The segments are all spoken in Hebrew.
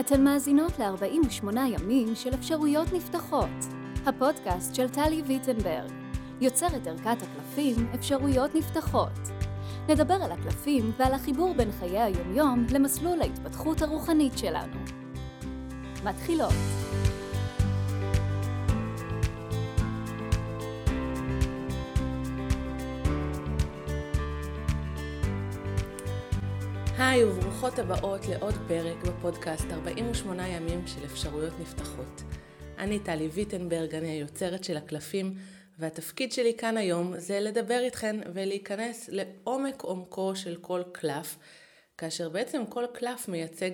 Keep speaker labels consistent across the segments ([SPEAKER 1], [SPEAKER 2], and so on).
[SPEAKER 1] אתן מאזינות ל-48 ימים של אפשרויות נפתחות, הפודקאסט של טלי ויטנברג, יוצרת ערכת הקלפים אפשרויות נפתחות. נדבר על הקלפים ועל החיבור בין חיי היומיום למסלול ההתפתחות הרוחנית שלנו. מתחילות.
[SPEAKER 2] היי וברוכות הבאות לעוד פרק בפודקאסט 48 ימים של אפשרויות נפתחות. אני טלי ויטנברג, אני היוצרת של הקלפים, והתפקיד שלי כאן היום זה לדבר איתכן ולהיכנס לעומק עומקו של כל קלף, כאשר בעצם כל קלף מייצג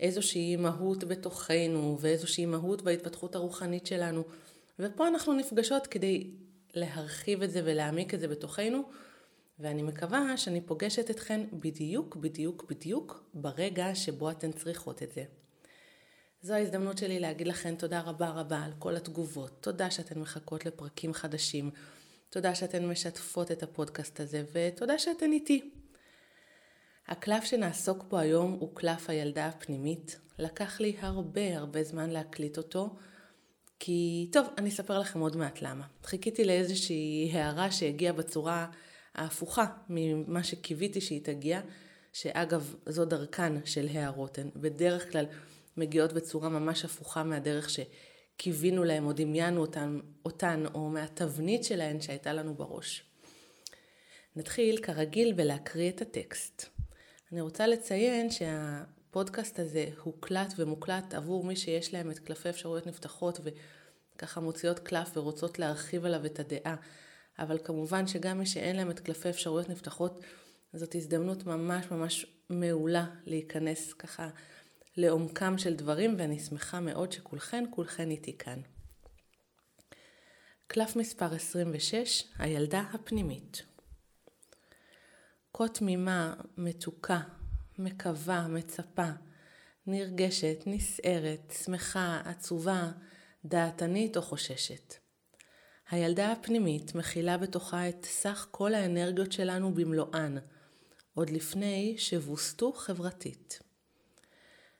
[SPEAKER 2] איזושהי מהות בתוכנו ואיזושהי מהות בהתפתחות הרוחנית שלנו. ופה אנחנו נפגשות כדי להרחיב את זה ולהעמיק את זה בתוכנו. ואני מקווה שאני פוגשת אתכן בדיוק, בדיוק, בדיוק ברגע שבו אתן צריכות את זה. זו ההזדמנות שלי להגיד לכן תודה רבה רבה על כל התגובות. תודה שאתן מחכות לפרקים חדשים. תודה שאתן משתפות את הפודקאסט הזה, ותודה שאתן איתי. הקלף שנעסוק בו היום הוא קלף הילדה הפנימית. לקח לי הרבה הרבה זמן להקליט אותו, כי... טוב, אני אספר לכם עוד מעט למה. חיכיתי לאיזושהי הערה שהגיעה בצורה ההפוכה ממה שקיוויתי שהיא תגיע, שאגב, זו דרכן של הערות, הן בדרך כלל מגיעות בצורה ממש הפוכה מהדרך שקיווינו להם או דמיינו אותן, אותן או מהתבנית שלהן שהייתה לנו בראש. נתחיל כרגיל בלהקריא את הטקסט. אני רוצה לציין שהפודקאסט הזה הוקלט ומוקלט עבור מי שיש להם את קלפי אפשרויות נפתחות וככה מוציאות קלף ורוצות להרחיב עליו את הדעה. אבל כמובן שגם מי שאין להם את קלפי אפשרויות נפתחות, זאת הזדמנות ממש ממש מעולה להיכנס ככה לעומקם של דברים, ואני שמחה מאוד שכולכן, כולכן איתי כאן. קלף מספר 26, הילדה הפנימית. כה תמימה, מתוקה, מקווה, מצפה, נרגשת, נסערת, שמחה, עצובה, דעתנית או חוששת. הילדה הפנימית מכילה בתוכה את סך כל האנרגיות שלנו במלואן, עוד לפני שבוסתו חברתית.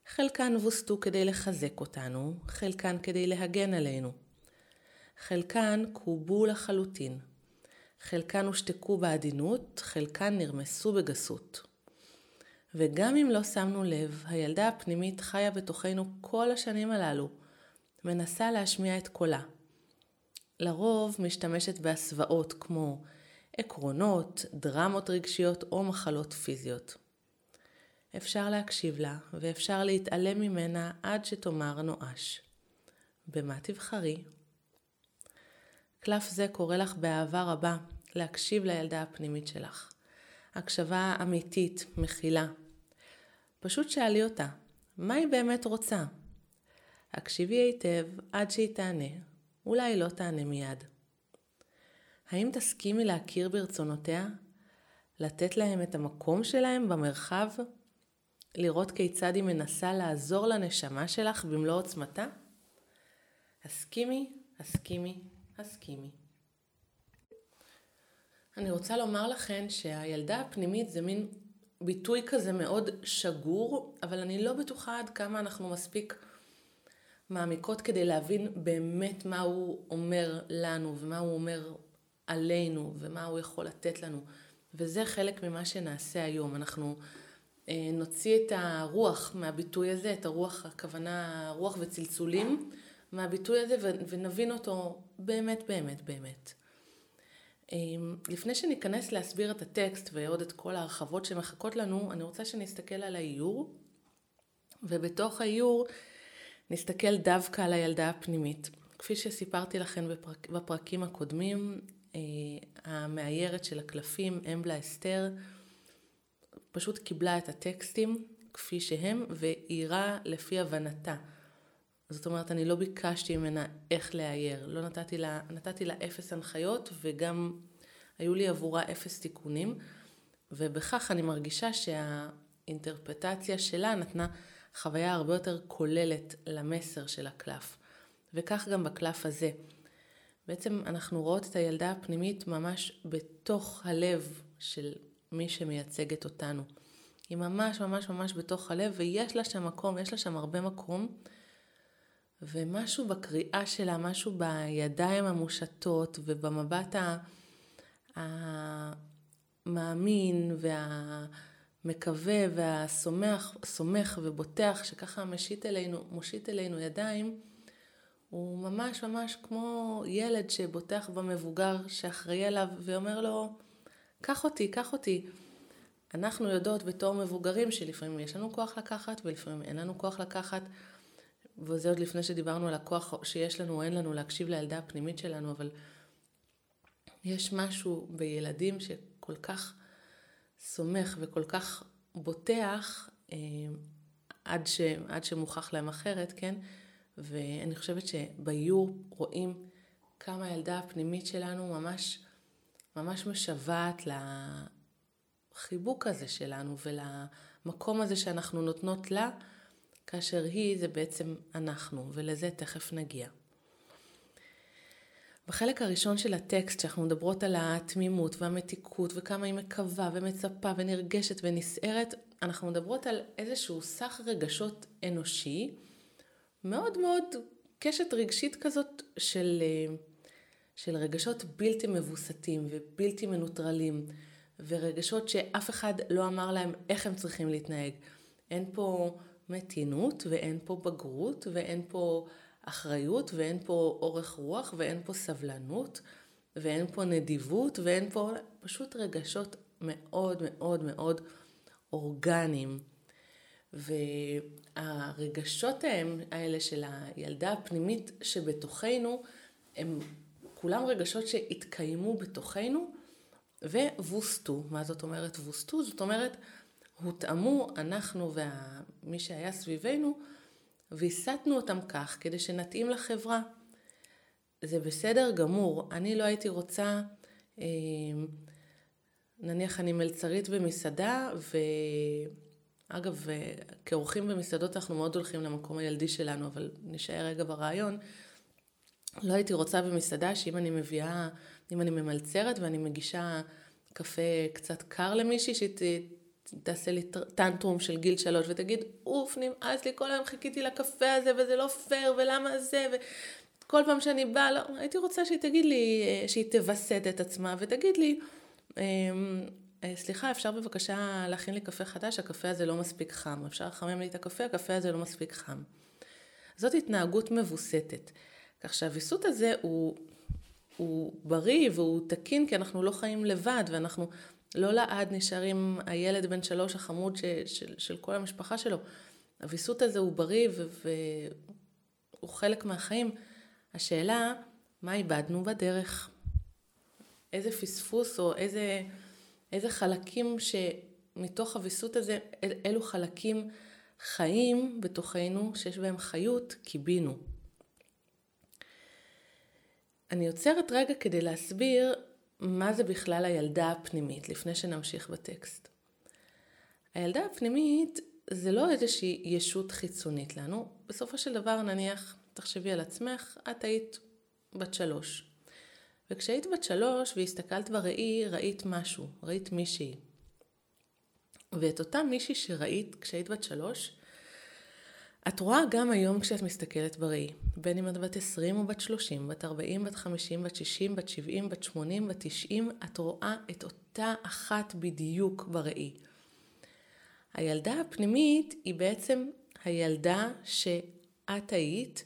[SPEAKER 2] חלקן ווסתו כדי לחזק אותנו, חלקן כדי להגן עלינו. חלקן קובו לחלוטין. חלקן הושתקו בעדינות, חלקן נרמסו בגסות. וגם אם לא שמנו לב, הילדה הפנימית חיה בתוכנו כל השנים הללו, מנסה להשמיע את קולה. לרוב משתמשת בהסוואות כמו עקרונות, דרמות רגשיות או מחלות פיזיות. אפשר להקשיב לה ואפשר להתעלם ממנה עד שתאמר נואש. במה תבחרי? קלף זה קורא לך באהבה רבה להקשיב לילדה הפנימית שלך. הקשבה אמיתית, מכילה. פשוט שאלי אותה, מה היא באמת רוצה? הקשיבי היטב עד שהיא תענה, אולי לא תענה מיד. האם תסכימי להכיר ברצונותיה? לתת להם את המקום שלהם במרחב? לראות כיצד היא מנסה לעזור לנשמה שלך במלוא עוצמתה? הסכימי, הסכימי, הסכימי. אני רוצה לומר לכן שהילדה הפנימית זה מין ביטוי כזה מאוד שגור, אבל אני לא בטוחה עד כמה אנחנו מספיק מעמיקות כדי להבין באמת מה הוא אומר לנו ומה הוא אומר עלינו ומה הוא יכול לתת לנו. וזה חלק ממה שנעשה היום. אנחנו אה, נוציא את הרוח מהביטוי הזה, את הרוח, הכוונה רוח וצלצולים מהביטוי הזה ונבין אותו באמת באמת באמת. אה, לפני שניכנס להסביר את הטקסט ועוד את כל ההרחבות שמחכות לנו, אני רוצה שנסתכל על האיור, ובתוך האיור נסתכל דווקא על הילדה הפנימית. כפי שסיפרתי לכם בפרק, בפרקים הקודמים, אה, המאיירת של הקלפים, אמבלה אסתר, פשוט קיבלה את הטקסטים כפי שהם ואירה לפי הבנתה. זאת אומרת, אני לא ביקשתי ממנה איך לאייר, לא נתתי לה, נתתי לה אפס הנחיות וגם היו לי עבורה אפס תיקונים, ובכך אני מרגישה שהאינטרפטציה שלה נתנה חוויה הרבה יותר כוללת למסר של הקלף. וכך גם בקלף הזה. בעצם אנחנו רואות את הילדה הפנימית ממש בתוך הלב של מי שמייצגת אותנו. היא ממש ממש ממש בתוך הלב, ויש לה שם מקום, יש לה שם הרבה מקום. ומשהו בקריאה שלה, משהו בידיים המושטות ובמבט המאמין והמקווה והסומך סומך ובוטח, שככה משיט אלינו, מושיט אלינו ידיים, הוא ממש ממש כמו ילד שבוטח במבוגר שאחראי עליו ואומר לו, קח אותי, קח אותי. אנחנו יודעות בתור מבוגרים שלפעמים יש לנו כוח לקחת ולפעמים אין לנו כוח לקחת. וזה עוד לפני שדיברנו על הכוח שיש לנו או אין לנו להקשיב לילדה הפנימית שלנו, אבל יש משהו בילדים שכל כך סומך וכל כך בוטח אה, עד, ש, עד שמוכח להם אחרת, כן? ואני חושבת שביור רואים כמה הילדה הפנימית שלנו ממש, ממש משוועת לחיבוק הזה שלנו ולמקום הזה שאנחנו נותנות לה. כאשר היא זה בעצם אנחנו, ולזה תכף נגיע. בחלק הראשון של הטקסט, שאנחנו מדברות על התמימות והמתיקות וכמה היא מקווה ומצפה ונרגשת ונסערת, אנחנו מדברות על איזשהו סך רגשות אנושי, מאוד מאוד קשת רגשית כזאת של, של רגשות בלתי מבוסתים ובלתי מנוטרלים, ורגשות שאף אחד לא אמר להם איך הם צריכים להתנהג. אין פה מתינות ואין פה בגרות ואין פה אחריות ואין פה אורך רוח ואין פה סבלנות ואין פה נדיבות ואין פה פשוט רגשות מאוד מאוד מאוד אורגניים. והרגשות האלה של הילדה הפנימית שבתוכנו הם כולם רגשות שהתקיימו בתוכנו וווסתו. מה זאת אומרת ווסתו? זאת אומרת הותאמו אנחנו ומי שהיה סביבנו והסטנו אותם כך כדי שנתאים לחברה. זה בסדר גמור, אני לא הייתי רוצה, אה, נניח אני מלצרית במסעדה, ואגב, כאורחים במסעדות אנחנו מאוד הולכים למקום הילדי שלנו, אבל נשאר רגע ברעיון. לא הייתי רוצה במסעדה שאם אני מביאה, אם אני ממלצרת ואני מגישה קפה קצת קר למישהי, שהיא תעשה לי טנטרום של גיל שלוש ותגיד, אוף, נמאס לי, כל היום חיכיתי לקפה הזה וזה לא פייר ולמה זה, וכל פעם שאני באה, לא, הייתי רוצה שהיא תגיד לי, אה, שהיא תווסת את עצמה ותגיד לי, אמ, אה, סליחה, אפשר בבקשה להכין לי קפה חדש, הקפה הזה לא מספיק חם, אפשר לחמם לי את הקפה, הקפה הזה לא מספיק חם. זאת התנהגות מבוסתת. כך שהוויסות הזה הוא, הוא בריא והוא תקין כי אנחנו לא חיים לבד ואנחנו לא לעד נשארים הילד בן שלוש החמוד ש, של, של כל המשפחה שלו. הוויסות הזה הוא בריא והוא חלק מהחיים. השאלה, מה איבדנו בדרך? איזה פספוס או איזה, איזה חלקים שמתוך הוויסות הזה, אל, אילו חלקים חיים בתוכנו, שיש בהם חיות, קיבינו. אני עוצרת רגע כדי להסביר מה זה בכלל הילדה הפנימית, לפני שנמשיך בטקסט. הילדה הפנימית זה לא איזושהי ישות חיצונית לנו. בסופו של דבר, נניח, תחשבי על עצמך, את היית בת שלוש. וכשהיית בת שלוש והסתכלת בראי, ראית משהו, ראית מישהי. ואת אותה מישהי שראית כשהיית בת שלוש, את רואה גם היום כשאת מסתכלת בראי, בין אם את בת 20 או בת 30, בת 40, בת 50, בת 60, בת 70, בת 80, בת 90, את רואה את אותה אחת בדיוק בראי. הילדה הפנימית היא בעצם הילדה שאת היית,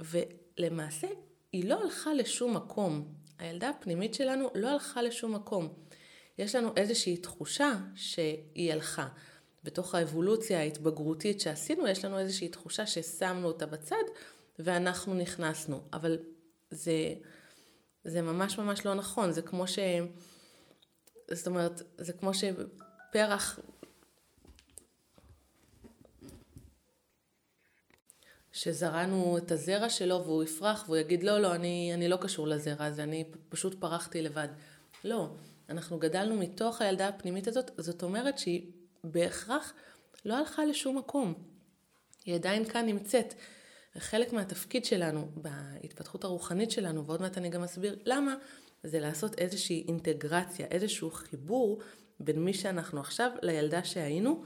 [SPEAKER 2] ולמעשה היא לא הלכה לשום מקום. הילדה הפנימית שלנו לא הלכה לשום מקום. יש לנו איזושהי תחושה שהיא הלכה. בתוך האבולוציה ההתבגרותית שעשינו, יש לנו איזושהי תחושה ששמנו אותה בצד ואנחנו נכנסנו. אבל זה, זה ממש ממש לא נכון, זה כמו ש... זאת אומרת, זה כמו שפרח... שזרענו את הזרע שלו והוא יפרח והוא יגיד לא, לא, אני, אני לא קשור לזרע הזה, אני פשוט פרחתי לבד. לא, אנחנו גדלנו מתוך הילדה הפנימית הזאת, זאת אומרת שהיא בהכרח לא הלכה לשום מקום. היא עדיין כאן נמצאת. וחלק מהתפקיד שלנו בהתפתחות הרוחנית שלנו, ועוד מעט אני גם אסביר למה, זה לעשות איזושהי אינטגרציה, איזשהו חיבור בין מי שאנחנו עכשיו לילדה שהיינו,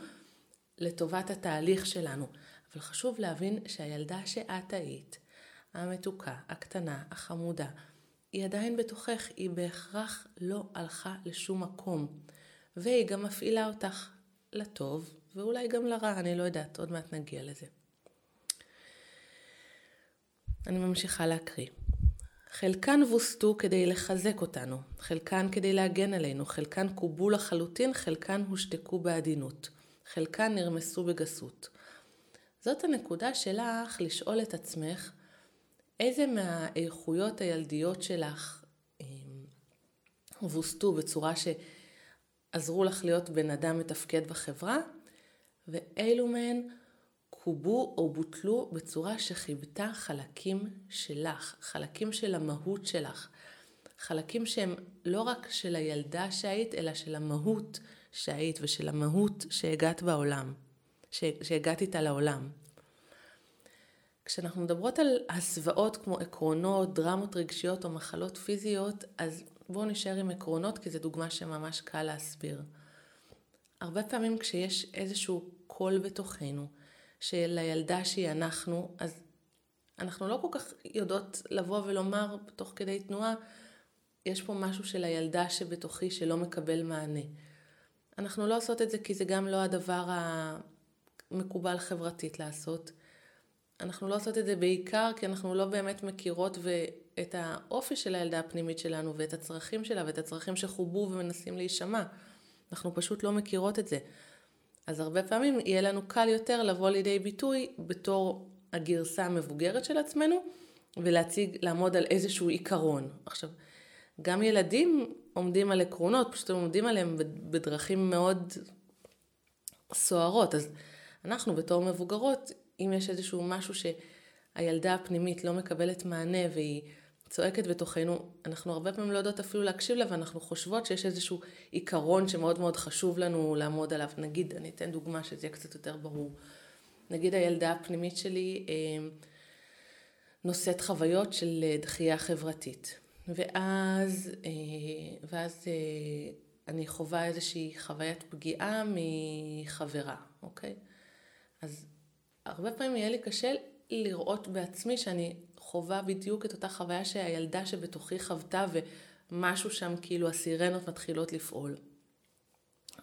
[SPEAKER 2] לטובת התהליך שלנו. אבל חשוב להבין שהילדה שאת היית, המתוקה, הקטנה, החמודה, היא עדיין בתוכך, היא בהכרח לא הלכה לשום מקום. והיא גם מפעילה אותך לטוב, ואולי גם לרע, אני לא יודעת, עוד מעט נגיע לזה. אני ממשיכה להקריא. חלקן ווסתו כדי לחזק אותנו, חלקן כדי להגן עלינו, חלקן קובו לחלוטין, חלקן הושתקו בעדינות, חלקן נרמסו בגסות. זאת הנקודה שלך לשאול את עצמך איזה מהאיכויות הילדיות שלך ווסתו בצורה שעזרו לך להיות בן אדם מתפקד בחברה, ואילו מהן קובו או בוטלו בצורה שחיבתה חלקים שלך, חלקים של המהות שלך, חלקים שהם לא רק של הילדה שהיית, אלא של המהות שהיית ושל המהות שהגעת בעולם, שהגעת איתה לעולם. כשאנחנו מדברות על הסוואות כמו עקרונות, דרמות רגשיות או מחלות פיזיות, אז בואו נשאר עם עקרונות כי זו דוגמה שממש קל להסביר. הרבה פעמים כשיש איזשהו קול בתוכנו, של הילדה שהיא אנחנו, אז אנחנו לא כל כך יודעות לבוא ולומר תוך כדי תנועה, יש פה משהו של הילדה שבתוכי שלא מקבל מענה. אנחנו לא עושות את זה כי זה גם לא הדבר המקובל חברתית לעשות. אנחנו לא עושות את זה בעיקר כי אנחנו לא באמת מכירות את האופי של הילדה הפנימית שלנו ואת הצרכים שלה ואת הצרכים שחובו ומנסים להישמע. אנחנו פשוט לא מכירות את זה. אז הרבה פעמים יהיה לנו קל יותר לבוא לידי ביטוי בתור הגרסה המבוגרת של עצמנו ולהציג, לעמוד על איזשהו עיקרון. עכשיו, גם ילדים עומדים על עקרונות, פשוט הם עומדים עליהם בדרכים מאוד סוערות. אז אנחנו בתור מבוגרות, אם יש איזשהו משהו שהילדה הפנימית לא מקבלת מענה והיא צועקת בתוכנו, אנחנו הרבה פעמים לא יודעות אפילו להקשיב לה ואנחנו חושבות שיש איזשהו עיקרון שמאוד מאוד חשוב לנו לעמוד עליו. נגיד, אני אתן דוגמה שזה יהיה קצת יותר ברור. נגיד הילדה הפנימית שלי אה, נושאת חוויות של אה, דחייה חברתית. ואז, אה, ואז אני חווה איזושהי חוויית פגיעה מחברה, אוקיי? אז הרבה פעמים יהיה לי קשה לראות בעצמי שאני חווה בדיוק את אותה חוויה שהילדה שבתוכי חוותה ומשהו שם כאילו הסירנות מתחילות לפעול.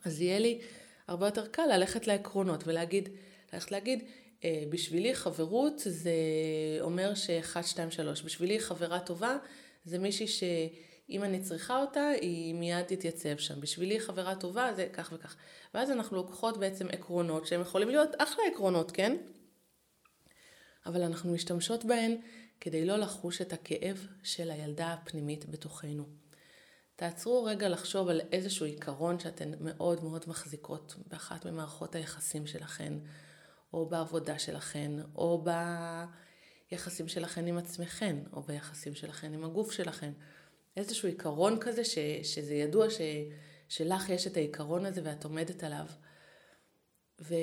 [SPEAKER 2] אז יהיה לי הרבה יותר קל ללכת לעקרונות ולהגיד, ללכת להגיד, אה, בשבילי חברות זה אומר שאחד, שתיים, שלוש. בשבילי חברה טובה זה מישהי שאם אני צריכה אותה, היא מיד תתייצב שם. בשבילי חברה טובה זה כך וכך. ואז אנחנו לוקחות בעצם עקרונות שהם יכולים להיות אחלה עקרונות, כן? אבל אנחנו משתמשות בהן כדי לא לחוש את הכאב של הילדה הפנימית בתוכנו. תעצרו רגע לחשוב על איזשהו עיקרון שאתן מאוד מאוד מחזיקות באחת ממערכות היחסים שלכן, או בעבודה שלכן, או ביחסים שלכן עם עצמכן, או ביחסים שלכן עם הגוף שלכן. איזשהו עיקרון כזה ש, שזה ידוע ש, שלך יש את העיקרון הזה ואת עומדת עליו. ו,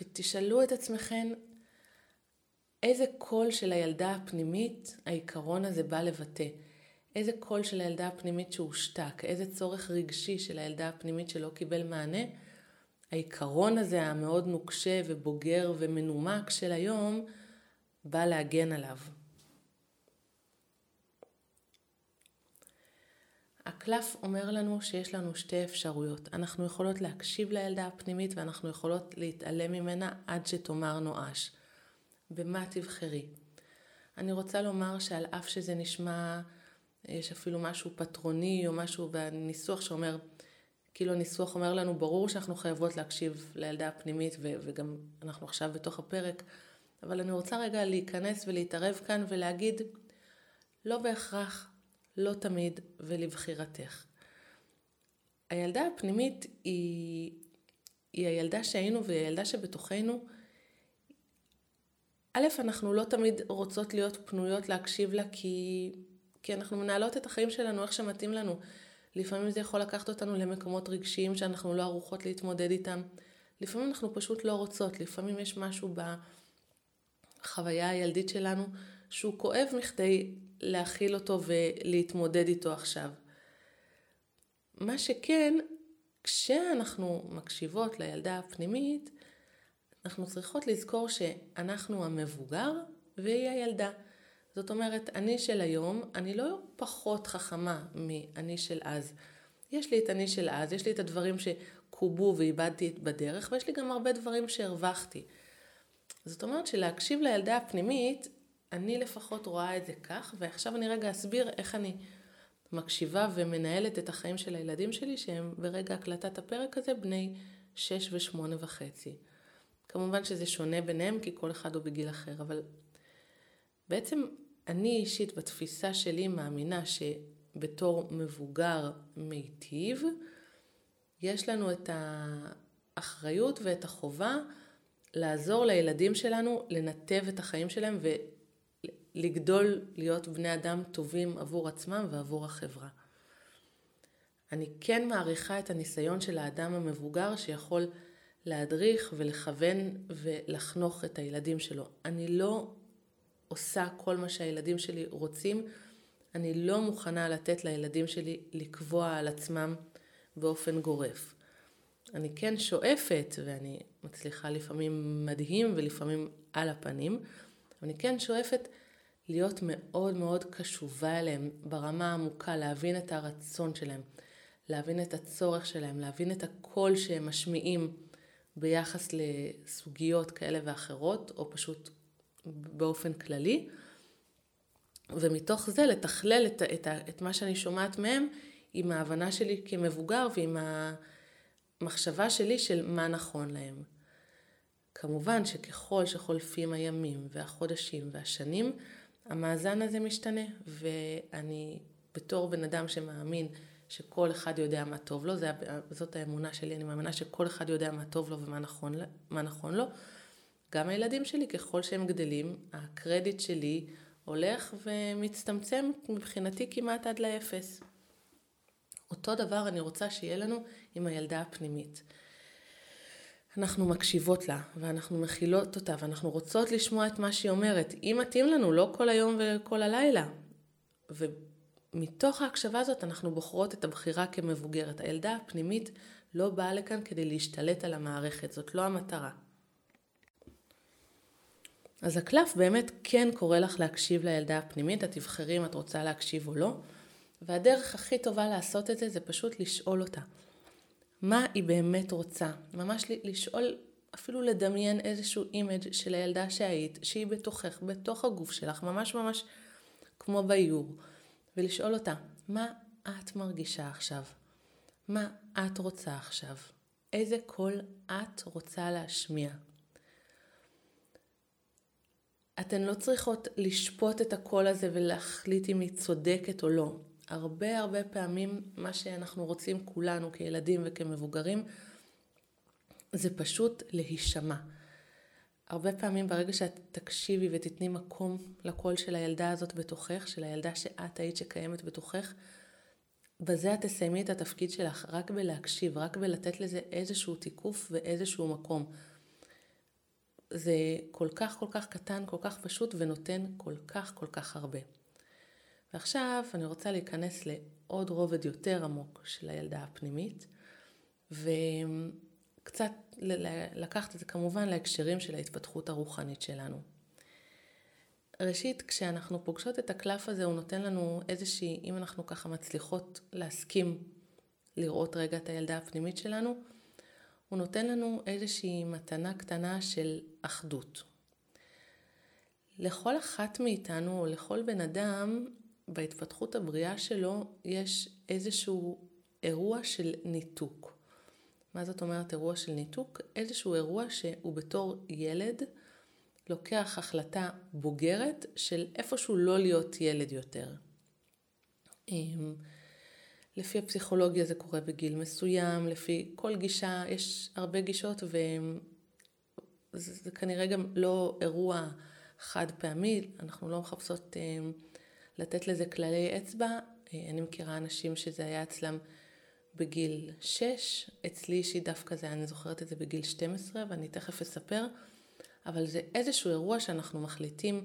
[SPEAKER 2] ותשאלו את עצמכן איזה קול של הילדה הפנימית העיקרון הזה בא לבטא. איזה קול של הילדה הפנימית שהושתק, איזה צורך רגשי של הילדה הפנימית שלא קיבל מענה. העיקרון הזה המאוד נוקשה ובוגר ומנומק של היום בא להגן עליו. הקלף אומר לנו שיש לנו שתי אפשרויות. אנחנו יכולות להקשיב לילדה הפנימית ואנחנו יכולות להתעלם ממנה עד שתאמר נואש. במה תבחרי. אני רוצה לומר שעל אף שזה נשמע, יש אפילו משהו פטרוני או משהו בניסוח שאומר, כאילו הניסוח אומר לנו, ברור שאנחנו חייבות להקשיב לילדה הפנימית ו- וגם אנחנו עכשיו בתוך הפרק, אבל אני רוצה רגע להיכנס ולהתערב כאן ולהגיד, לא בהכרח, לא תמיד ולבחירתך. הילדה הפנימית היא, היא הילדה שהיינו והיא הילדה שבתוכנו, א', אנחנו לא תמיד רוצות להיות פנויות להקשיב לה כי, כי אנחנו מנהלות את החיים שלנו איך שמתאים לנו. לפעמים זה יכול לקחת אותנו למקומות רגשיים שאנחנו לא ערוכות להתמודד איתם. לפעמים אנחנו פשוט לא רוצות, לפעמים יש משהו בחוויה הילדית שלנו שהוא כואב מכדי להכיל אותו ולהתמודד איתו עכשיו. מה שכן, כשאנחנו מקשיבות לילדה הפנימית, אנחנו צריכות לזכור שאנחנו המבוגר והיא הילדה. זאת אומרת, אני של היום, אני לא פחות חכמה מאני של אז. יש לי את אני של אז, יש לי את הדברים שקובו ואיבדתי בדרך, ויש לי גם הרבה דברים שהרווחתי. זאת אומרת שלהקשיב לילדה הפנימית, אני לפחות רואה את זה כך, ועכשיו אני רגע אסביר איך אני מקשיבה ומנהלת את החיים של הילדים שלי, שהם ברגע הקלטת הפרק הזה בני שש ושמונה וחצי. כמובן שזה שונה ביניהם, כי כל אחד הוא בגיל אחר, אבל בעצם אני אישית בתפיסה שלי מאמינה שבתור מבוגר מיטיב, יש לנו את האחריות ואת החובה לעזור לילדים שלנו לנתב את החיים שלהם ולגדול להיות בני אדם טובים עבור עצמם ועבור החברה. אני כן מעריכה את הניסיון של האדם המבוגר שיכול להדריך ולכוון ולחנוך את הילדים שלו. אני לא עושה כל מה שהילדים שלי רוצים, אני לא מוכנה לתת לילדים שלי לקבוע על עצמם באופן גורף. אני כן שואפת, ואני מצליחה לפעמים מדהים ולפעמים על הפנים, אני כן שואפת להיות מאוד מאוד קשובה אליהם ברמה העמוקה, להבין את הרצון שלהם, להבין את הצורך שלהם, להבין את הקול שהם משמיעים ביחס לסוגיות כאלה ואחרות, או פשוט באופן כללי, ומתוך זה לתכלל את, את, את מה שאני שומעת מהם עם ההבנה שלי כמבוגר ועם המחשבה שלי של מה נכון להם. כמובן שככל שחולפים הימים והחודשים והשנים, המאזן הזה משתנה, ואני בתור בן אדם שמאמין שכל אחד יודע מה טוב לו, זאת האמונה שלי, אני מאמינה שכל אחד יודע מה טוב לו ומה נכון, נכון לו, גם הילדים שלי, ככל שהם גדלים, הקרדיט שלי הולך ומצטמצם מבחינתי כמעט עד לאפס. אותו דבר אני רוצה שיהיה לנו עם הילדה הפנימית. אנחנו מקשיבות לה, ואנחנו מכילות אותה, ואנחנו רוצות לשמוע את מה שהיא אומרת. אם מתאים לנו, לא כל היום וכל הלילה. ומתוך ההקשבה הזאת אנחנו בוחרות את הבחירה כמבוגרת. הילדה הפנימית לא באה לכאן כדי להשתלט על המערכת, זאת לא המטרה. אז הקלף באמת כן קורא לך להקשיב לילדה הפנימית, את תבחרי אם את רוצה להקשיב או לא, והדרך הכי טובה לעשות את זה זה פשוט לשאול אותה. מה היא באמת רוצה? ממש לשאול, אפילו לדמיין איזשהו image של הילדה שהיית, שהיא בתוכך, בתוך הגוף שלך, ממש ממש כמו ביור, ולשאול אותה, מה את מרגישה עכשיו? מה את רוצה עכשיו? איזה קול את רוצה להשמיע? אתן לא צריכות לשפוט את הקול הזה ולהחליט אם היא צודקת או לא. הרבה הרבה פעמים מה שאנחנו רוצים כולנו כילדים וכמבוגרים זה פשוט להישמע. הרבה פעמים ברגע שאת תקשיבי ותתני מקום לקול של הילדה הזאת בתוכך, של הילדה שאת היית שקיימת בתוכך, בזה את תסיימי את התפקיד שלך, רק בלהקשיב, רק בלתת לזה איזשהו תיקוף ואיזשהו מקום. זה כל כך כל כך קטן, כל כך פשוט ונותן כל כך כל כך הרבה. ועכשיו אני רוצה להיכנס לעוד רובד יותר עמוק של הילדה הפנימית, וקצת לקחת את זה כמובן להקשרים של ההתפתחות הרוחנית שלנו. ראשית, כשאנחנו פוגשות את הקלף הזה, הוא נותן לנו איזושהי, אם אנחנו ככה מצליחות להסכים לראות רגע את הילדה הפנימית שלנו, הוא נותן לנו איזושהי מתנה קטנה של אחדות. לכל אחת מאיתנו, או לכל בן אדם, בהתפתחות הבריאה שלו, יש איזשהו אירוע של ניתוק. מה זאת אומרת אירוע של ניתוק? איזשהו אירוע שהוא בתור ילד לוקח החלטה בוגרת של איפשהו לא להיות ילד יותר. לפי הפסיכולוגיה זה קורה בגיל מסוים, לפי כל גישה, יש הרבה גישות וזה כנראה גם לא אירוע חד פעמי, אנחנו לא מחפשות אה, לתת לזה כללי אצבע. אה, אני מכירה אנשים שזה היה אצלם בגיל 6, אצלי אישית דווקא זה, אני זוכרת את זה בגיל 12 ואני תכף אספר, אבל זה איזשהו אירוע שאנחנו מחליטים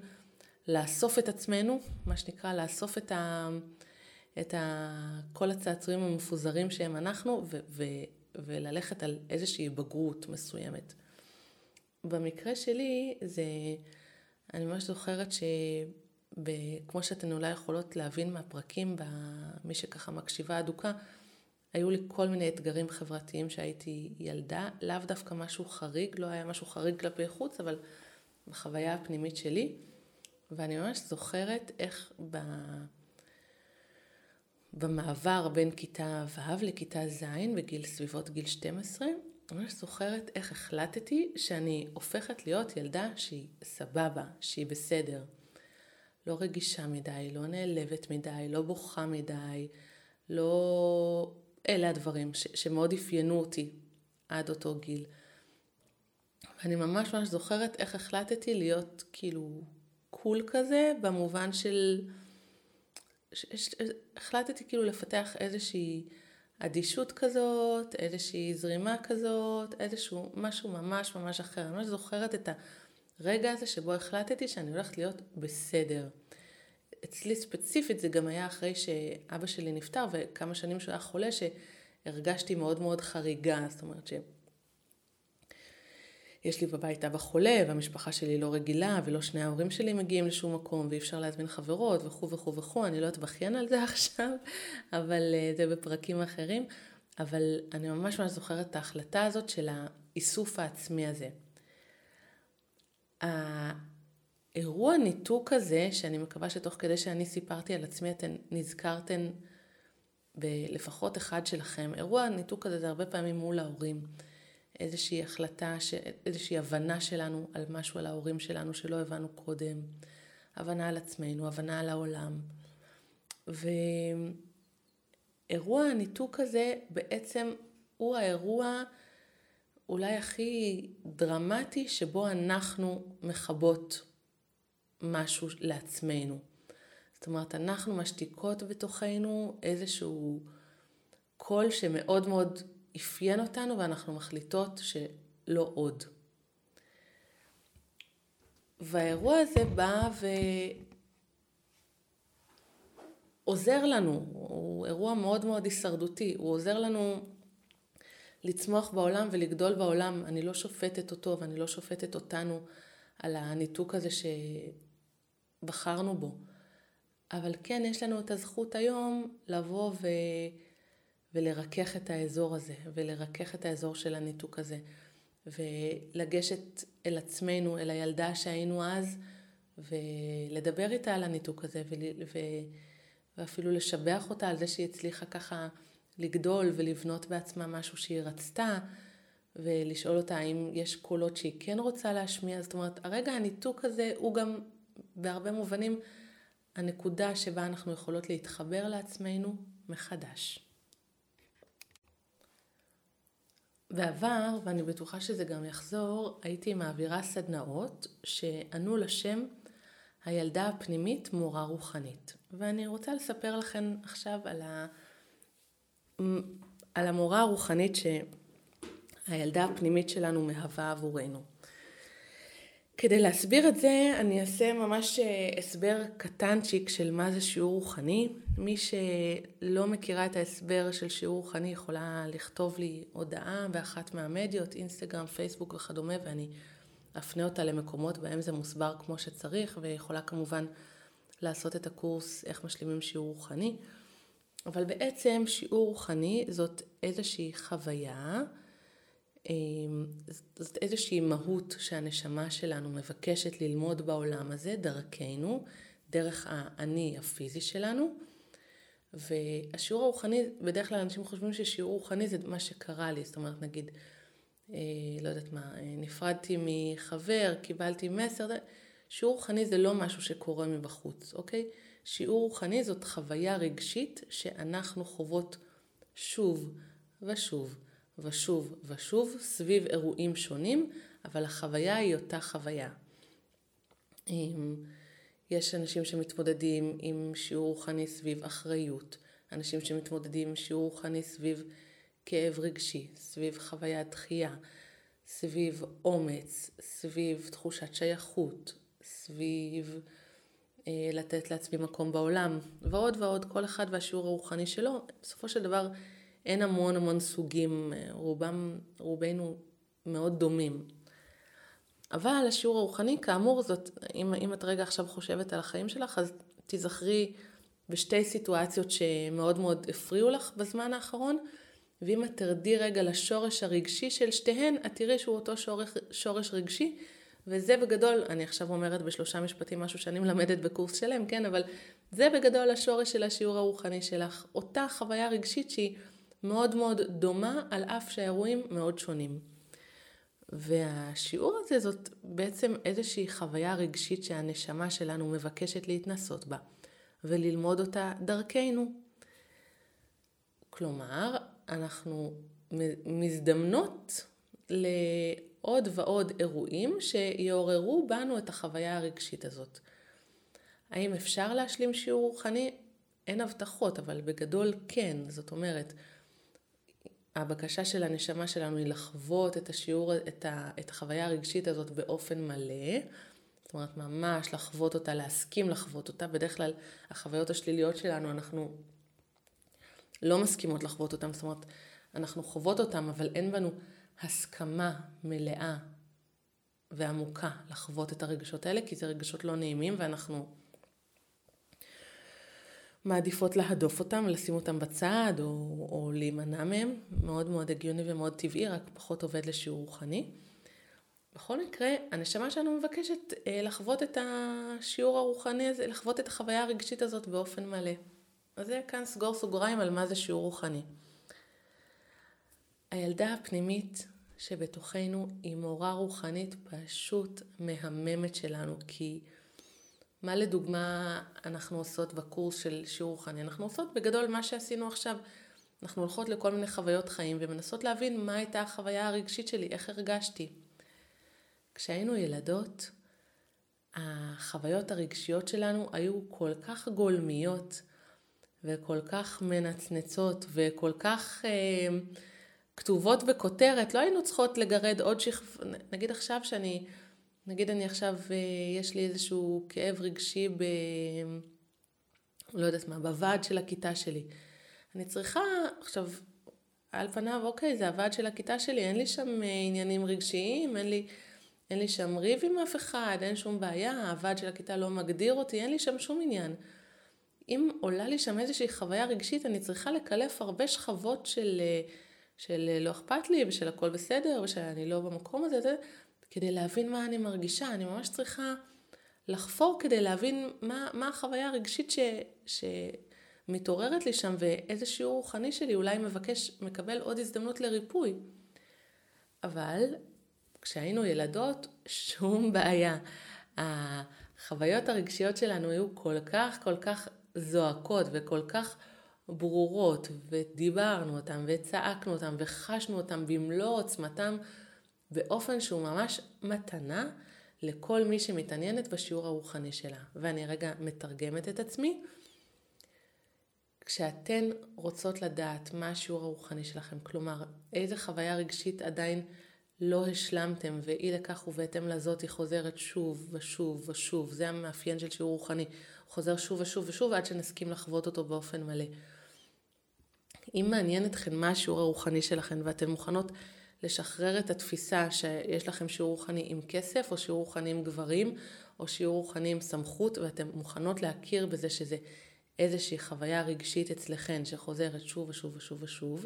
[SPEAKER 2] לאסוף את עצמנו, מה שנקרא לאסוף את ה... את ה, כל הצעצועים המפוזרים שהם אנחנו, ו, ו, וללכת על איזושהי בגרות מסוימת. במקרה שלי, זה, אני ממש זוכרת שכמו שאתן אולי יכולות להבין מהפרקים, מי שככה מקשיבה אדוקה, היו לי כל מיני אתגרים חברתיים שהייתי ילדה, לאו דווקא משהו חריג, לא היה משהו חריג כלפי חוץ, אבל בחוויה הפנימית שלי. ואני ממש זוכרת איך ב... במעבר בין כיתה ו' לכיתה ז', בגיל סביבות גיל 12, אני ממש זוכרת איך החלטתי שאני הופכת להיות ילדה שהיא סבבה, שהיא בסדר. לא רגישה מדי, לא נעלבת מדי, לא בוכה מדי, לא... אלה הדברים ש- שמאוד אפיינו אותי עד אותו גיל. ואני ממש ממש זוכרת איך החלטתי להיות כאילו קול כזה, במובן של... החלטתי כאילו לפתח איזושהי אדישות כזאת, איזושהי זרימה כזאת, איזשהו משהו ממש ממש אחר. אני ממש זוכרת את הרגע הזה שבו החלטתי שאני הולכת להיות בסדר. אצלי ספציפית זה גם היה אחרי שאבא שלי נפטר וכמה שנים שהוא היה חולה שהרגשתי מאוד מאוד חריגה, זאת אומרת שיש לי בבית אבא חולה והמשפחה שלי לא רגילה ולא שני ההורים שלי מגיעים לשום מקום ואי אפשר להזמין חברות וכו' וכו' וכו', אני לא אתבכיין על זה עכשיו, אבל אה, זה בפרקים אחרים, אבל אני ממש ממש זוכרת את ההחלטה הזאת של האיסוף העצמי הזה. אירוע ניתוק הזה, שאני מקווה שתוך כדי שאני סיפרתי על עצמי אתן נזכרתן בלפחות אחד שלכם, אירוע הניתוק הזה זה הרבה פעמים מול ההורים. איזושהי החלטה, איזושהי הבנה שלנו על משהו על ההורים שלנו שלא הבנו קודם, הבנה על עצמנו, הבנה על העולם. ואירוע הניתוק הזה בעצם הוא האירוע אולי הכי דרמטי שבו אנחנו מכבות משהו לעצמנו. זאת אומרת, אנחנו משתיקות בתוכנו איזשהו קול שמאוד מאוד אפיין אותנו ואנחנו מחליטות שלא עוד. והאירוע הזה בא ועוזר לנו, הוא אירוע מאוד מאוד הישרדותי, הוא עוזר לנו לצמוח בעולם ולגדול בעולם. אני לא שופטת אותו ואני לא שופטת אותנו על הניתוק הזה שבחרנו בו. אבל כן, יש לנו את הזכות היום לבוא ו... ולרכך את האזור הזה, ולרכך את האזור של הניתוק הזה, ולגשת אל עצמנו, אל הילדה שהיינו אז, ולדבר איתה על הניתוק הזה, ול... ו... ואפילו לשבח אותה על זה שהיא הצליחה ככה לגדול ולבנות בעצמה משהו שהיא רצתה, ולשאול אותה האם יש קולות שהיא כן רוצה להשמיע. זאת אומרת, הרגע הניתוק הזה הוא גם בהרבה מובנים הנקודה שבה אנחנו יכולות להתחבר לעצמנו מחדש. בעבר, ואני בטוחה שזה גם יחזור, הייתי מעבירה סדנאות שענו לשם הילדה הפנימית מורה רוחנית. ואני רוצה לספר לכם עכשיו על, ה... על המורה הרוחנית שהילדה הפנימית שלנו מהווה עבורנו. כדי להסביר את זה, אני אעשה ממש אה, הסבר קטנצ'יק של מה זה שיעור רוחני. מי שלא מכירה את ההסבר של שיעור רוחני יכולה לכתוב לי הודעה באחת מהמדיות, אינסטגרם, פייסבוק וכדומה, ואני אפנה אותה למקומות בהם זה מוסבר כמו שצריך, ויכולה כמובן לעשות את הקורס איך משלימים שיעור רוחני. אבל בעצם שיעור רוחני זאת איזושהי חוויה זאת איזושהי מהות שהנשמה שלנו מבקשת ללמוד בעולם הזה, דרכנו, דרך האני הפיזי שלנו. והשיעור הרוחני, בדרך כלל אנשים חושבים ששיעור רוחני זה מה שקרה לי, זאת אומרת נגיד, אה, לא יודעת מה, אה, נפרדתי מחבר, קיבלתי מסר, שיעור רוחני זה לא משהו שקורה מבחוץ, אוקיי? שיעור רוחני זאת חוויה רגשית שאנחנו חוות שוב ושוב ושוב ושוב סביב אירועים שונים, אבל החוויה היא אותה חוויה. יש אנשים שמתמודדים עם שיעור רוחני סביב אחריות, אנשים שמתמודדים עם שיעור רוחני סביב כאב רגשי, סביב חוויית דחייה, סביב אומץ, סביב תחושת שייכות, סביב אה, לתת לעצמי מקום בעולם, ועוד ועוד, כל אחד והשיעור הרוחני שלו. בסופו של דבר אין המון המון סוגים, אה, רובם, רובנו מאוד דומים. אבל השיעור הרוחני, כאמור, זאת, אם, אם את רגע עכשיו חושבת על החיים שלך, אז תיזכרי בשתי סיטואציות שמאוד מאוד הפריעו לך בזמן האחרון, ואם את תרדי רגע לשורש הרגשי של שתיהן, את תראי שהוא אותו שורש, שורש רגשי, וזה בגדול, אני עכשיו אומרת בשלושה משפטים משהו שאני מלמדת בקורס שלם, כן, אבל זה בגדול השורש של השיעור הרוחני שלך. אותה חוויה רגשית שהיא מאוד מאוד דומה, על אף שהאירועים מאוד שונים. והשיעור הזה זאת בעצם איזושהי חוויה רגשית שהנשמה שלנו מבקשת להתנסות בה, וללמוד אותה דרכנו. כלומר, אנחנו מזדמנות לעוד ועוד אירועים שיעוררו בנו את החוויה הרגשית הזאת. האם אפשר להשלים שיעור רוחני? אין הבטחות, אבל בגדול כן. זאת אומרת, הבקשה של הנשמה שלנו היא לחוות את השיעור, את, ה, את החוויה הרגשית הזאת באופן מלא. זאת אומרת, ממש לחוות אותה, להסכים לחוות אותה. בדרך כלל החוויות השליליות שלנו, אנחנו לא מסכימות לחוות אותן. זאת אומרת, אנחנו חוות אותן, אבל אין בנו הסכמה מלאה ועמוקה לחוות את הרגשות האלה, כי זה רגשות לא נעימים ואנחנו מעדיפות להדוף אותם, לשים אותם בצד או, או להימנע מהם. מאוד מאוד הגיוני ומאוד טבעי, רק פחות עובד לשיעור רוחני. בכל מקרה, הנשמה שלנו מבקשת אה, לחוות את השיעור הרוחני הזה, לחוות את החוויה הרגשית הזאת באופן מלא. אז זה כאן סגור סוגריים על מה זה שיעור רוחני. הילדה הפנימית שבתוכנו היא מורה רוחנית פשוט מהממת שלנו, כי מה לדוגמה אנחנו עושות בקורס של שיעור רוחני? אנחנו עושות בגדול מה שעשינו עכשיו. אנחנו הולכות לכל מיני חוויות חיים ומנסות להבין מה הייתה החוויה הרגשית שלי, איך הרגשתי. כשהיינו ילדות, החוויות הרגשיות שלנו היו כל כך גולמיות וכל כך מנצנצות וכל כך אה, כתובות בכותרת, לא היינו צריכות לגרד עוד שכב... נגיד עכשיו שאני... נגיד אני עכשיו, אה, יש לי איזשהו כאב רגשי ב... לא יודעת מה, בוועד של הכיתה שלי. אני צריכה, עכשיו, על פניו, אוקיי, זה הוועד של הכיתה שלי, אין לי שם אה, עניינים רגשיים, אין לי, אין לי שם ריב עם אף אחד, אין שום בעיה, הוועד של הכיתה לא מגדיר אותי, אין לי שם שום עניין. אם עולה לי שם איזושהי חוויה רגשית, אני צריכה לקלף הרבה שכבות של, אה, של לא אכפת לי, ושל הכל בסדר, ושאני לא במקום הזה, כדי להבין מה אני מרגישה. אני ממש צריכה לחפור כדי להבין מה, מה החוויה הרגשית ש, שמתעוררת לי שם, ואיזה שיעור רוחני שלי אולי מבקש, מקבל עוד הזדמנות לריפוי. אבל כשהיינו ילדות, שום בעיה. החוויות הרגשיות שלנו היו כל כך, כל כך זועקות וכל כך ברורות, ודיברנו אותן, וצעקנו אותן, וחשנו אותן במלוא עוצמתם, באופן שהוא ממש מתנה לכל מי שמתעניינת בשיעור הרוחני שלה. ואני רגע מתרגמת את עצמי. כשאתן רוצות לדעת מה השיעור הרוחני שלכם, כלומר, איזה חוויה רגשית עדיין לא השלמתם, ואי לכך ובהתאם לזאת היא חוזרת שוב ושוב ושוב, זה המאפיין של שיעור רוחני, חוזר שוב ושוב ושוב עד שנסכים לחוות אותו באופן מלא. אם מעניין אתכן מה השיעור הרוחני שלכם ואתן מוכנות לשחרר את התפיסה שיש לכם שיעור רוחני עם כסף, או שיעור רוחני עם גברים, או שיעור רוחני עם סמכות, ואתן מוכנות להכיר בזה שזה איזושהי חוויה רגשית אצלכן שחוזרת שוב ושוב ושוב ושוב,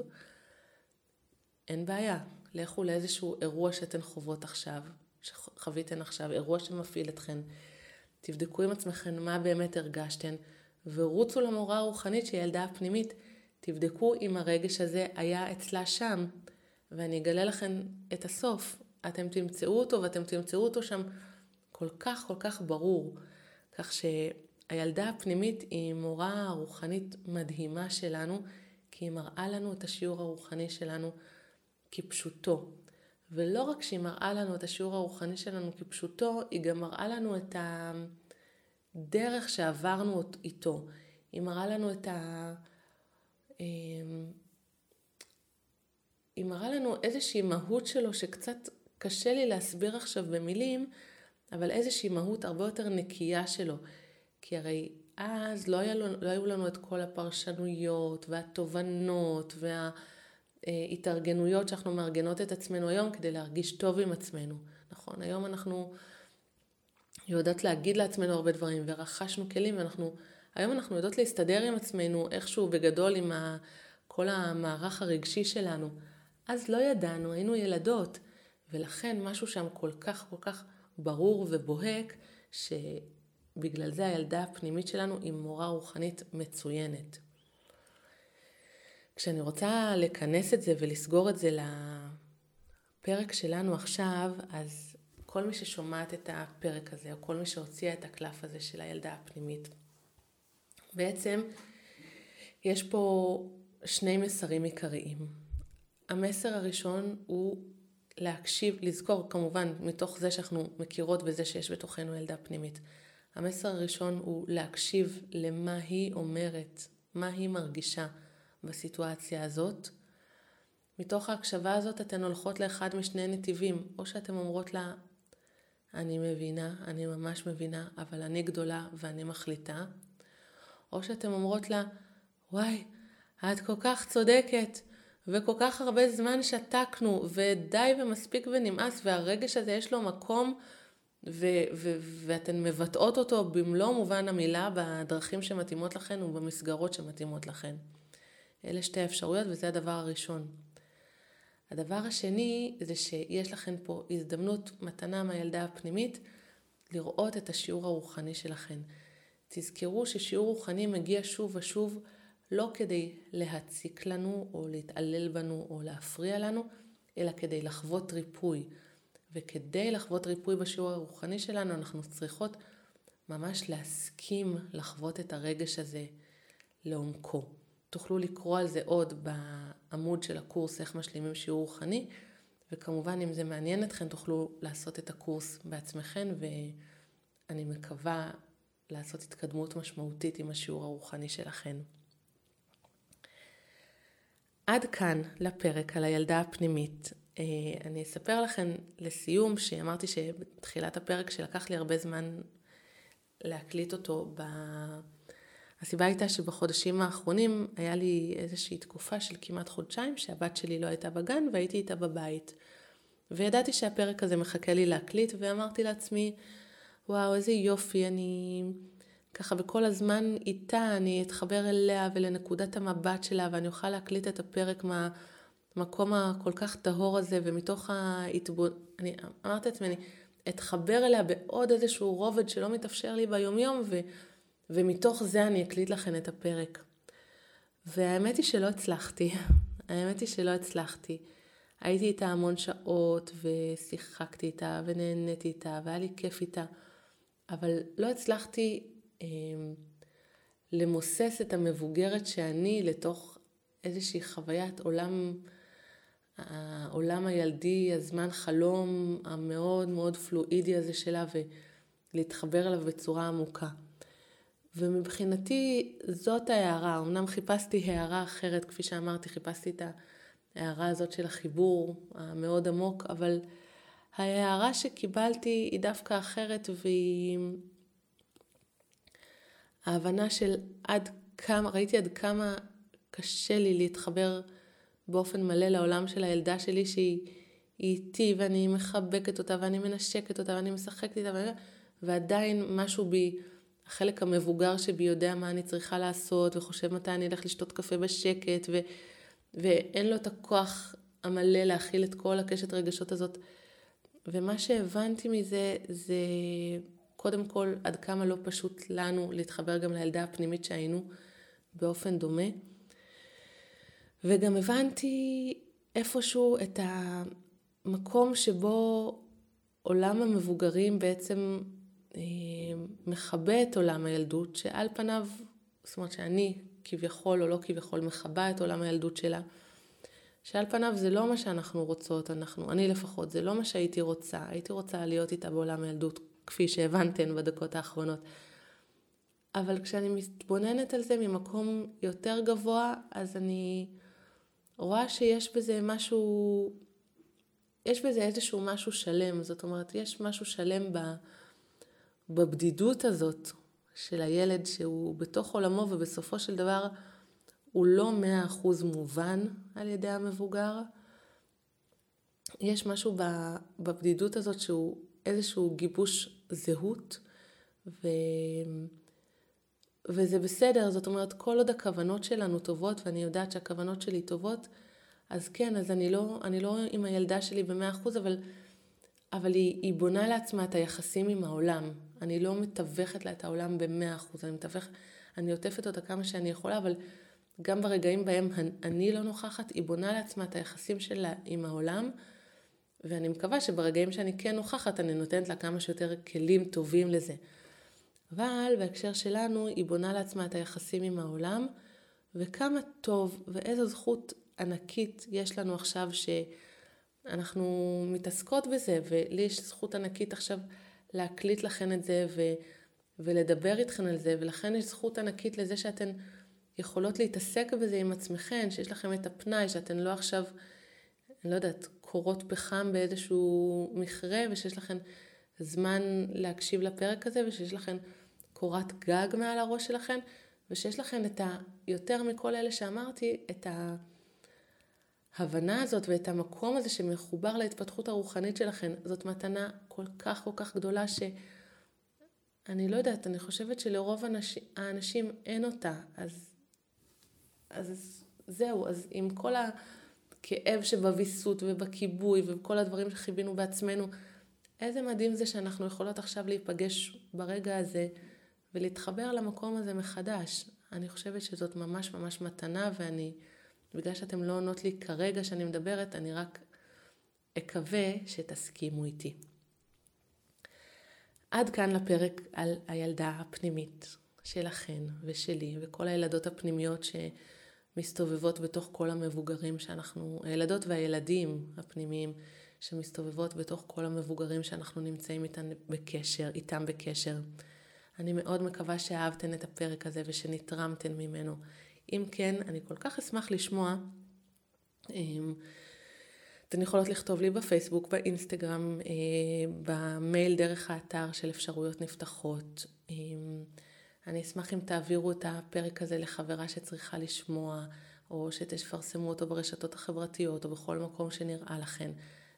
[SPEAKER 2] אין בעיה. לכו לאיזשהו אירוע שאתן חוות עכשיו, שחוויתן עכשיו, אירוע שמפעיל אתכן. תבדקו עם עצמכן מה באמת הרגשתן, ורוצו למורה הרוחנית שהיא ילדה הפנימית. תבדקו אם הרגש הזה היה אצלה שם. ואני אגלה לכם את הסוף. אתם תמצאו אותו ואתם תמצאו אותו שם כל כך כל כך ברור. כך שהילדה הפנימית היא מורה רוחנית מדהימה שלנו, כי היא מראה לנו את השיעור הרוחני שלנו כפשוטו. ולא רק שהיא מראה לנו את השיעור הרוחני שלנו כפשוטו, היא גם מראה לנו את הדרך שעברנו איתו. היא מראה לנו את ה... היא מראה לנו איזושהי מהות שלו שקצת קשה לי להסביר עכשיו במילים, אבל איזושהי מהות הרבה יותר נקייה שלו. כי הרי אז לא, היה, לא היו לנו את כל הפרשנויות והתובנות וההתארגנויות שאנחנו מארגנות את עצמנו היום כדי להרגיש טוב עם עצמנו. נכון, היום אנחנו יודעות להגיד לעצמנו הרבה דברים ורכשנו כלים ואנחנו, היום אנחנו יודעות להסתדר עם עצמנו איכשהו בגדול עם ה, כל המערך הרגשי שלנו. אז לא ידענו, היינו ילדות, ולכן משהו שם כל כך כל כך ברור ובוהק, שבגלל זה הילדה הפנימית שלנו היא מורה רוחנית מצוינת. כשאני רוצה לכנס את זה ולסגור את זה לפרק שלנו עכשיו, אז כל מי ששומעת את הפרק הזה, או כל מי שהוציאה את הקלף הזה של הילדה הפנימית, בעצם יש פה שני מסרים עיקריים. המסר הראשון הוא להקשיב, לזכור כמובן מתוך זה שאנחנו מכירות בזה שיש בתוכנו ילדה פנימית. המסר הראשון הוא להקשיב למה היא אומרת, מה היא מרגישה בסיטואציה הזאת. מתוך ההקשבה הזאת אתן הולכות לאחד משני נתיבים, או שאתן אומרות לה, אני מבינה, אני ממש מבינה, אבל אני גדולה ואני מחליטה, או שאתן אומרות לה, וואי, את כל כך צודקת, וכל כך הרבה זמן שתקנו, ודי ומספיק ונמאס, והרגש הזה יש לו מקום, ו- ו- ואתן מבטאות אותו במלוא מובן המילה בדרכים שמתאימות לכן ובמסגרות שמתאימות לכן. אלה שתי האפשרויות וזה הדבר הראשון. הדבר השני זה שיש לכן פה הזדמנות, מתנה מהילדה הפנימית, לראות את השיעור הרוחני שלכן. תזכרו ששיעור רוחני מגיע שוב ושוב לא כדי להציק לנו או להתעלל בנו או להפריע לנו, אלא כדי לחוות ריפוי. וכדי לחוות ריפוי בשיעור הרוחני שלנו, אנחנו צריכות ממש להסכים לחוות את הרגש הזה לעומקו. תוכלו לקרוא על זה עוד בעמוד של הקורס איך משלימים שיעור רוחני, וכמובן אם זה מעניין אתכם תוכלו לעשות את הקורס בעצמכם, ואני מקווה לעשות התקדמות משמעותית עם השיעור הרוחני שלכם. עד כאן לפרק על הילדה הפנימית. אה, אני אספר לכם לסיום שאמרתי שבתחילת הפרק שלקח לי הרבה זמן להקליט אותו. ב... הסיבה הייתה שבחודשים האחרונים היה לי איזושהי תקופה של כמעט חודשיים שהבת שלי לא הייתה בגן והייתי איתה בבית. וידעתי שהפרק הזה מחכה לי להקליט ואמרתי לעצמי, וואו איזה יופי, אני ככה וכל הזמן איתה אני אתחבר אליה ולנקודת המבט שלה ואני אוכל להקליט את הפרק מהמקום הכל כך טהור הזה ומתוך ההתבונ... אני אמרתי לעצמי, אני אתחבר אליה בעוד איזשהו רובד שלא מתאפשר לי ביומיום ו... ומתוך זה אני אקליט לכם את הפרק. והאמת היא שלא הצלחתי, האמת היא שלא הצלחתי. הייתי איתה המון שעות ושיחקתי איתה ונהניתי איתה והיה לי כיף איתה, אבל לא הצלחתי למוסס את המבוגרת שאני לתוך איזושהי חוויית עולם, העולם הילדי, הזמן חלום המאוד מאוד פלואידי הזה שלה ולהתחבר אליו בצורה עמוקה. ומבחינתי זאת ההערה, אמנם חיפשתי הערה אחרת, כפי שאמרתי, חיפשתי את ההערה הזאת של החיבור המאוד עמוק, אבל ההערה שקיבלתי היא דווקא אחרת והיא ההבנה של עד כמה, ראיתי עד כמה קשה לי להתחבר באופן מלא לעולם של הילדה שלי שהיא איתי ואני מחבקת אותה ואני מנשקת אותה ואני משחקת איתה ואני... ועדיין משהו בי, החלק המבוגר שבי יודע מה אני צריכה לעשות וחושב מתי אני אלך לשתות קפה בשקט ו... ואין לו את הכוח המלא להכיל את כל הקשת רגשות הזאת. ומה שהבנתי מזה זה קודם כל, עד כמה לא פשוט לנו להתחבר גם לילדה הפנימית שהיינו באופן דומה. וגם הבנתי איפשהו את המקום שבו עולם המבוגרים בעצם אה, מכבה את עולם הילדות, שעל פניו, זאת אומרת שאני כביכול או לא כביכול מכבה את עולם הילדות שלה, שעל פניו זה לא מה שאנחנו רוצות, אנחנו, אני לפחות, זה לא מה שהייתי רוצה, הייתי רוצה להיות איתה בעולם הילדות כפי שהבנתן בדקות האחרונות. אבל כשאני מתבוננת על זה ממקום יותר גבוה, אז אני רואה שיש בזה משהו, יש בזה איזשהו משהו שלם. זאת אומרת, יש משהו שלם בבדידות הזאת של הילד שהוא בתוך עולמו ובסופו של דבר הוא לא מאה אחוז מובן על ידי המבוגר. יש משהו בבדידות הזאת שהוא איזשהו גיבוש זהות, ו... וזה בסדר, זאת אומרת, כל עוד הכוונות שלנו טובות, ואני יודעת שהכוונות שלי טובות, אז כן, אז אני לא, אני לא עם הילדה שלי במאה אחוז, אבל, אבל היא, היא בונה לעצמה את היחסים עם העולם. אני לא מתווכת לה את העולם במאה אחוז, אני מתווכת, אני עוטפת אותה כמה שאני יכולה, אבל גם ברגעים בהם אני לא נוכחת, היא בונה לעצמה את היחסים שלה עם העולם, ואני מקווה שברגעים שאני כן נוכחת, אני נותנת לה כמה שיותר כלים טובים לזה. אבל בהקשר שלנו, היא בונה לעצמה את היחסים עם העולם, וכמה טוב ואיזו זכות ענקית יש לנו עכשיו שאנחנו מתעסקות בזה, ולי יש זכות ענקית עכשיו להקליט לכן את זה ו, ולדבר איתכן על זה, ולכן יש זכות ענקית לזה שאתן יכולות להתעסק בזה עם עצמכן, שיש לכם את הפנאי, שאתן לא עכשיו, אני לא יודעת, קורות פחם באיזשהו מכרה, ושיש לכן זמן להקשיב לפרק הזה, ושיש לכן קורת גג מעל הראש שלכן, ושיש לכן את ה... יותר מכל אלה שאמרתי, את ההבנה הזאת ואת המקום הזה שמחובר להתפתחות הרוחנית שלכן. זאת מתנה כל כך כל כך גדולה שאני לא יודעת, אני חושבת שלרוב האנשים, האנשים אין אותה, אז, אז זהו, אז עם כל הכאב שבוויסות ובכיבוי ובכל הדברים שחיווינו בעצמנו, איזה מדהים זה שאנחנו יכולות עכשיו להיפגש ברגע הזה ולהתחבר למקום הזה מחדש. אני חושבת שזאת ממש ממש מתנה, ואני, בגלל שאתם לא עונות לי כרגע שאני מדברת, אני רק אקווה שתסכימו איתי. עד כאן לפרק על הילדה הפנימית שלכן ושלי וכל הילדות הפנימיות שמסתובבות בתוך כל המבוגרים שאנחנו, הילדות והילדים הפנימיים שמסתובבות בתוך כל המבוגרים שאנחנו נמצאים איתם בקשר, איתם בקשר. אני מאוד מקווה שאהבתן את הפרק הזה ושנתרמתן ממנו. אם כן, אני כל כך אשמח לשמוע. אמ, אתן יכולות לכתוב לי בפייסבוק, באינסטגרם, אה, במייל דרך האתר של אפשרויות נפתחות. אני אשמח אם תעבירו את הפרק הזה לחברה שצריכה לשמוע, או שתפרסמו אותו ברשתות החברתיות, או בכל מקום שנראה לכן.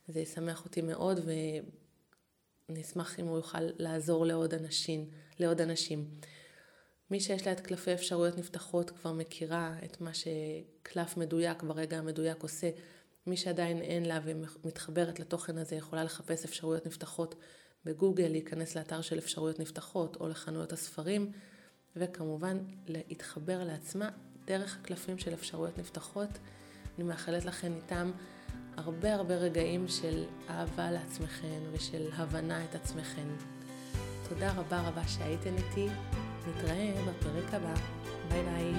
[SPEAKER 2] זה ישמח אותי מאוד, ואני אשמח אם הוא יוכל לעזור לעוד אנשים. לעוד אנשים. מי שיש לה את קלפי אפשרויות נפתחות כבר מכירה את מה שקלף מדויק ברגע המדויק עושה. מי שעדיין אין לה ומתחברת לתוכן הזה יכולה לחפש אפשרויות נפתחות בגוגל, להיכנס לאתר של אפשרויות נפתחות או לחנויות הספרים, וכמובן להתחבר לעצמה דרך הקלפים של אפשרויות נפתחות. אני מאחלת לכם איתם הרבה הרבה רגעים של אהבה לעצמכם ושל הבנה את עצמכם. תודה רבה רבה שהייתן איתי. נתראה בפרק הבא. ביי ביי.